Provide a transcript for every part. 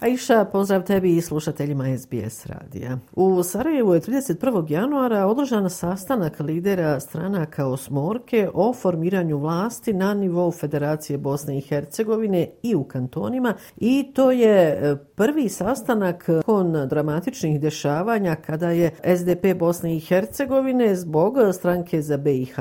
Aisha, pozdrav tebi i slušateljima SBS radija. U Sarajevu je 31. januara održan sastanak lidera stranaka Osmorke o formiranju vlasti na nivou Federacije Bosne i Hercegovine i u kantonima i to je e, prvi sastanak kon dramatičnih dešavanja kada je SDP Bosne i Hercegovine zbog stranke za BiH,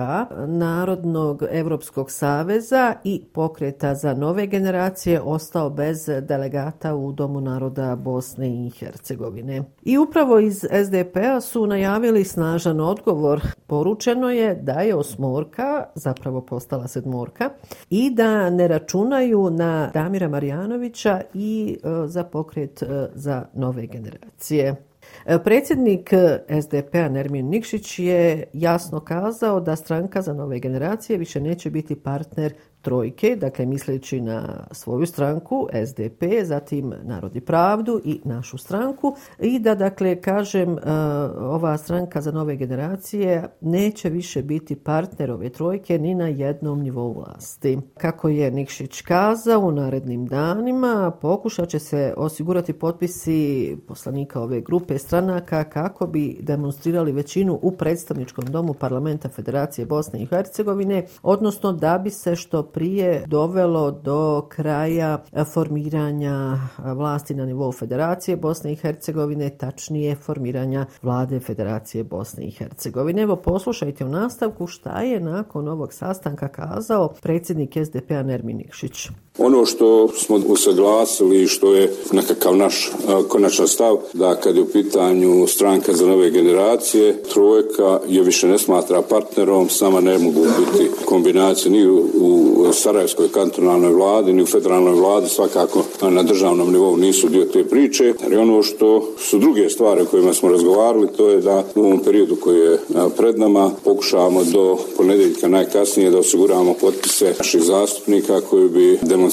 Narodnog Evropskog saveza i pokreta za nove generacije ostao bez delegata u Domu Domu naroda Bosne i Hercegovine. I upravo iz SDP-a su najavili snažan odgovor. Poručeno je da je osmorka, zapravo postala sedmorka, i da ne računaju na Damira Marjanovića i e, za pokret e, za nove generacije. E, predsjednik SDP-a Nermin Nikšić je jasno kazao da stranka za nove generacije više neće biti partner trojke, dakle misleći na svoju stranku SDP, zatim Narodi pravdu i našu stranku i da dakle kažem e, ova stranka za nove generacije neće više biti partner ove trojke ni na jednom nivou vlasti. Kako je Nikšić kazao u narednim danima pokušat će se osigurati potpisi poslanika ove grupe stranaka kako bi demonstrirali većinu u predstavničkom domu parlamenta Federacije Bosne i Hercegovine, odnosno da bi se što prije dovelo do kraja formiranja vlasti na nivou Federacije Bosne i Hercegovine, tačnije formiranja vlade Federacije Bosne i Hercegovine. Evo poslušajte u nastavku šta je nakon ovog sastanka kazao predsjednik SDP-a Nermin Nikšić. Ono što smo usaglasili i što je nekakav naš e, konačan stav, da kad je u pitanju stranka za nove generacije, trojka je više ne smatra partnerom, sama ne mogu biti kombinacije ni u, Sarajevskoj kantonalnoj vladi, ni u federalnoj vladi, svakako na državnom nivou nisu dio te priče. Ali ono što su druge stvari o kojima smo razgovarali, to je da u ovom periodu koji je e, pred nama pokušavamo do ponedeljka najkasnije da osiguramo potpise naših zastupnika koji bi demonstrirali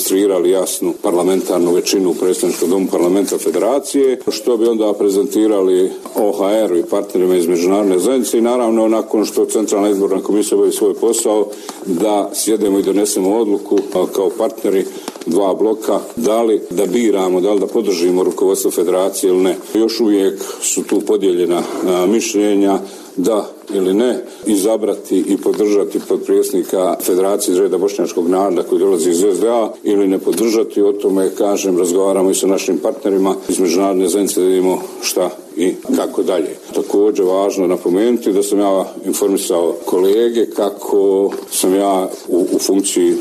jasnu parlamentarnu većinu u predstavničkom domu parlamenta federacije, što bi onda prezentirali OHR-u i partnerima iz međunarodne zajednice i naravno nakon što Centralna izborna komisija obavi svoj posao da sjedemo i donesemo odluku kao partneri dva bloka, da li da biramo, da li da podržimo rukovodstvo federacije ili ne. Još uvijek su tu podijeljena mišljenja da ili ne izabrati i podržati podpredsjednika Federacije iz reda Bošnjačkog naroda koji dolazi iz SDA ili ne podržati o tome, kažem, razgovaramo i sa našim partnerima iz međunarodne zajednice da vidimo šta i kako dalje. Također važno napomenuti da sam ja informisao kolege kako sam ja u, u funkciji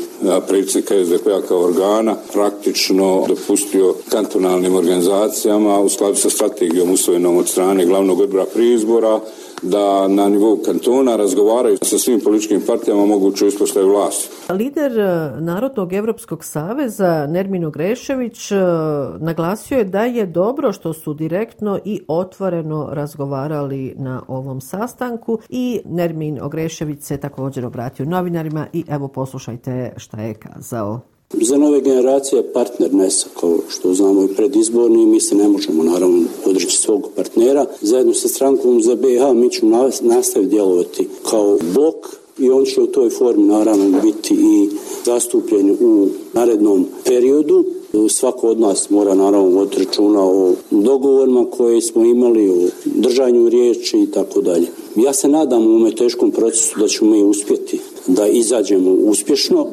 predsjednika SDP-a kao organa praktično dopustio kantonalnim organizacijama u skladu sa strategijom usvojenom od strane glavnog odbora prije izbora da na nivou kantona razgovaraju sa svim političkim partijama moguću ispostaje vlasti. Lider e, Narodnog Evropskog saveza Nermino Grešević e, naglasio je da je dobro što su direktno i otvoreno razgovarali na ovom sastanku i Nermin Ogrešević se također obratio novinarima i evo poslušajte šta je kazao. Za nove generacije partner NESA, kao što znamo i predizborni, mi se ne možemo naravno odreći svog partnera. Zajedno sa strankom za BiH mi ćemo nastaviti djelovati kao blok i on će u toj formi naravno biti i zastupljen u narednom periodu. Svako od nas mora naravno voditi računa o dogovorima koje smo imali, o držanju riječi i tako dalje. Ja se nadam u ovome teškom procesu da ćemo mi uspjeti da izađemo uspješno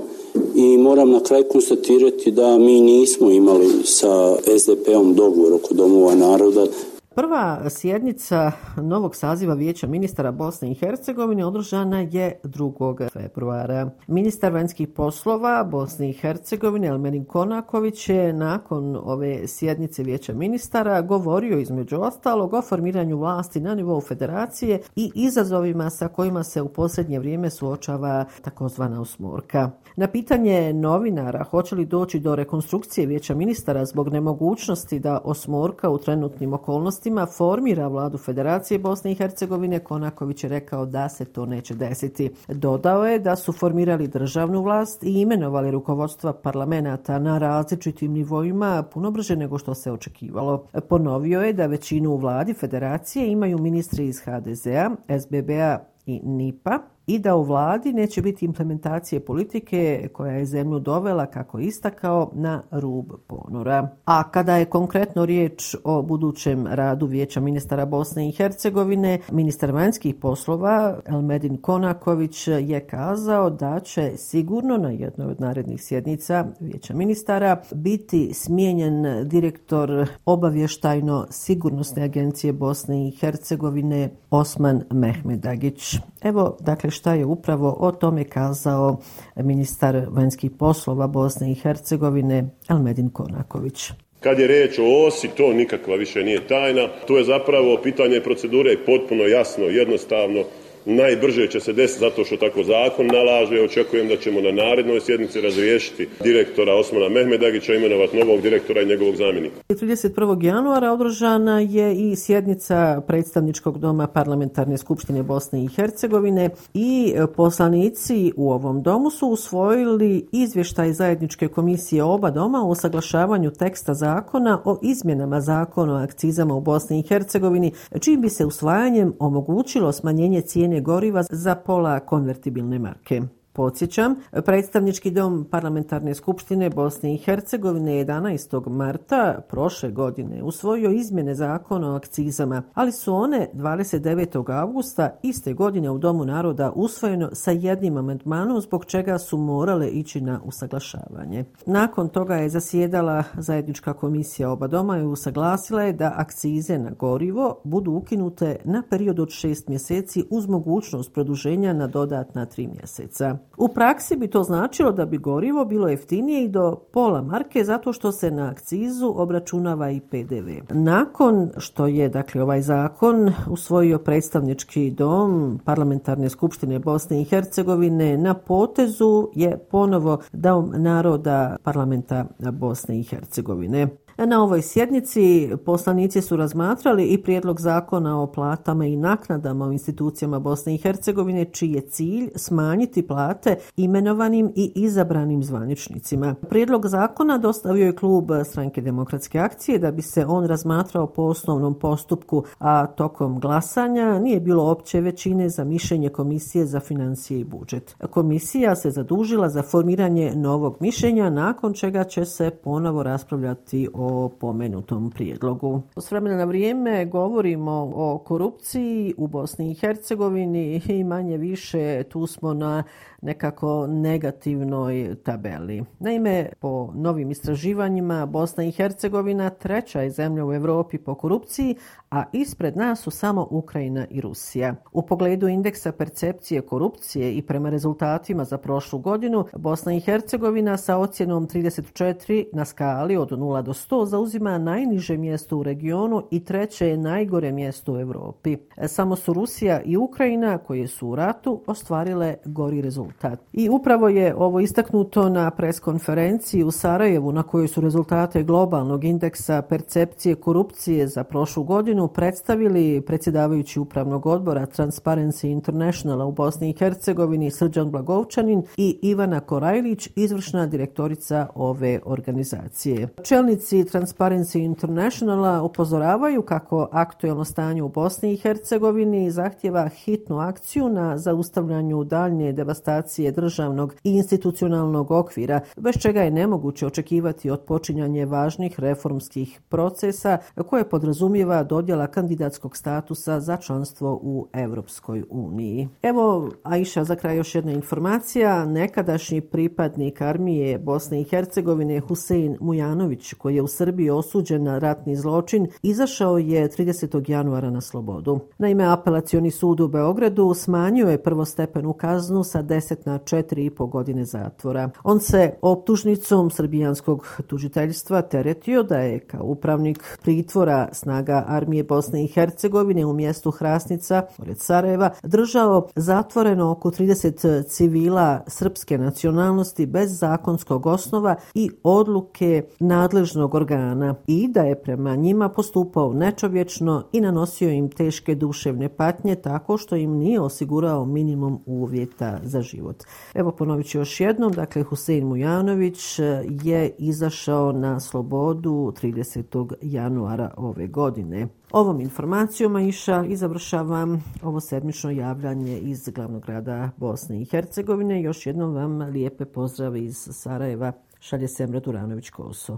i moram na kraju konstatirati da mi nismo imali sa SDP-om dogovor oko domova naroda. Prva sjednica novog saziva Vijeća ministara Bosne i Hercegovine održana je 2. februara. Ministar vanjskih poslova Bosne i Hercegovine Elmerin Konaković je nakon ove sjednice Vijeća ministara govorio između ostalog o formiranju vlasti na nivou federacije i izazovima sa kojima se u posljednje vrijeme suočava takozvana osmorka. Na pitanje novinara hoće li doći do rekonstrukcije Vijeća ministara zbog nemogućnosti da osmorka u trenutnim okolnostima okolnostima formira vladu Federacije Bosne i Hercegovine, Konaković je rekao da se to neće desiti. Dodao je da su formirali državnu vlast i imenovali rukovodstva parlamenta na različitim nivoima puno brže nego što se očekivalo. Ponovio je da većinu u vladi Federacije imaju ministri iz HDZ-a, SBB-a i NIPA, i da u vladi neće biti implementacije politike koja je zemlju dovela, kako istakao, na rub ponora. A kada je konkretno riječ o budućem radu Vijeća ministara Bosne i Hercegovine, ministar vanjskih poslova Elmedin Konaković je kazao da će sigurno na jednoj od narednih sjednica Vijeća ministara biti smijenjen direktor obavještajno sigurnosne agencije Bosne i Hercegovine Osman Mehmedagić. Evo, dakle, šta je upravo o tome kazao ministar vanjskih poslova Bosne i Hercegovine Almedin Konaković. Kad je reč o osi, to nikakva više nije tajna. To je zapravo pitanje procedure potpuno jasno, jednostavno najbrže će se desiti zato što tako zakon nalaže. Očekujem da ćemo na narednoj sjednici razriješiti direktora Osmana Mehmedagića, imenovati novog direktora i njegovog zamjenika. 31. januara održana je i sjednica predstavničkog doma Parlamentarne skupštine Bosne i Hercegovine i poslanici u ovom domu su usvojili izvještaj zajedničke komisije oba doma o saglašavanju teksta zakona o izmjenama zakona o akcizama u Bosni i Hercegovini, čim bi se usvajanjem omogućilo smanjenje cijene cijene goriva za pola konvertibilne marke. Podsjećam, predstavnički dom parlamentarne skupštine Bosne i Hercegovine 11. marta prošle godine usvojio izmjene zakona o akcizama, ali su one 29. augusta iste godine u Domu naroda usvojeno sa jednim amendmanom zbog čega su morale ići na usaglašavanje. Nakon toga je zasjedala zajednička komisija oba doma i usaglasila je da akcize na gorivo budu ukinute na period od šest mjeseci uz mogućnost produženja na dodatna tri mjeseca. U praksi bi to značilo da bi gorivo bilo jeftinije i do pola marke zato što se na akcizu obračunava i PDV. Nakon što je dakle ovaj zakon usvojio predstavnički dom parlamentarne skupštine Bosne i Hercegovine na potezu je ponovo dom naroda parlamenta Bosne i Hercegovine. Na ovoj sjednici poslanici su razmatrali i prijedlog zakona o platama i naknadama u institucijama Bosne i Hercegovine, čiji je cilj smanjiti plate imenovanim i izabranim zvaničnicima. Prijedlog zakona dostavio je klub Stranke demokratske akcije da bi se on razmatrao po osnovnom postupku, a tokom glasanja nije bilo opće većine za mišljenje Komisije za financije i budžet. Komisija se zadužila za formiranje novog mišljenja, nakon čega će se ponovo raspravljati o o pomenutom prijedlogu. S vremena na vrijeme govorimo o korupciji u Bosni i Hercegovini i manje više tu smo na nekako negativnoj tabeli. Naime, po novim istraživanjima Bosna i Hercegovina treća je zemlja u Evropi po korupciji, a ispred nas su samo Ukrajina i Rusija. U pogledu indeksa percepcije korupcije i prema rezultatima za prošlu godinu, Bosna i Hercegovina sa ocjenom 34 na skali od 0 do 100 zauzima najniže mjesto u regionu i treće je najgore mjesto u Evropi. Samo su Rusija i Ukrajina, koje su u ratu, ostvarile gori rezultat. I upravo je ovo istaknuto na preskonferenciji u Sarajevu, na kojoj su rezultate globalnog indeksa percepcije korupcije za prošlu godinu godinu predstavili predsjedavajući upravnog odbora Transparency Internationala u Bosni i Hercegovini Srđan Blagovčanin i Ivana Korajlić, izvršna direktorica ove organizacije. Čelnici Transparency Internationala upozoravaju kako aktuelno stanje u Bosni i Hercegovini zahtjeva hitnu akciju na zaustavljanju daljnje devastacije državnog i institucionalnog okvira, bez čega je nemoguće očekivati otpočinjanje važnih reformskih procesa koje podrazumijeva dodjela kandidatskog statusa za članstvo u Evropskoj uniji. Evo, Aisha, za kraj još jedna informacija. Nekadašnji pripadnik armije Bosne i Hercegovine Husein Mujanović, koji je u Srbiji osuđen na ratni zločin, izašao je 30. januara na slobodu. Naime, apelacioni sud u Beogradu smanjio je prvostepenu kaznu sa 10 10 na 4,5 godine zatvora. On se optužnicom srbijanskog tužiteljstva teretio da je kao upravnik pritvora snaga armije Bosne i Hercegovine u mjestu Hrasnica, pored Sarajeva, držao zatvoreno oko 30 civila srpske nacionalnosti bez zakonskog osnova i odluke nadležnog organa i da je prema njima postupao nečovječno i nanosio im teške duševne patnje tako što im nije osigurao minimum uvjeta za život. Evo ponovit ću još jednom, dakle Husein Mujanović e, je izašao na slobodu 30. januara ove godine. Ovom informacijom iša i završavam ovo sedmično javljanje iz glavnog grada Bosne i Hercegovine. Još jednom vam lijepe pozdrave iz Sarajeva. Šalje Semra Duranović-Koso.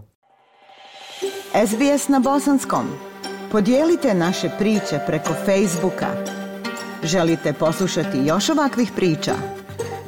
SBS na bosanskom. Podijelite naše priče preko Facebooka. Želite poslušati još ovakvih priča?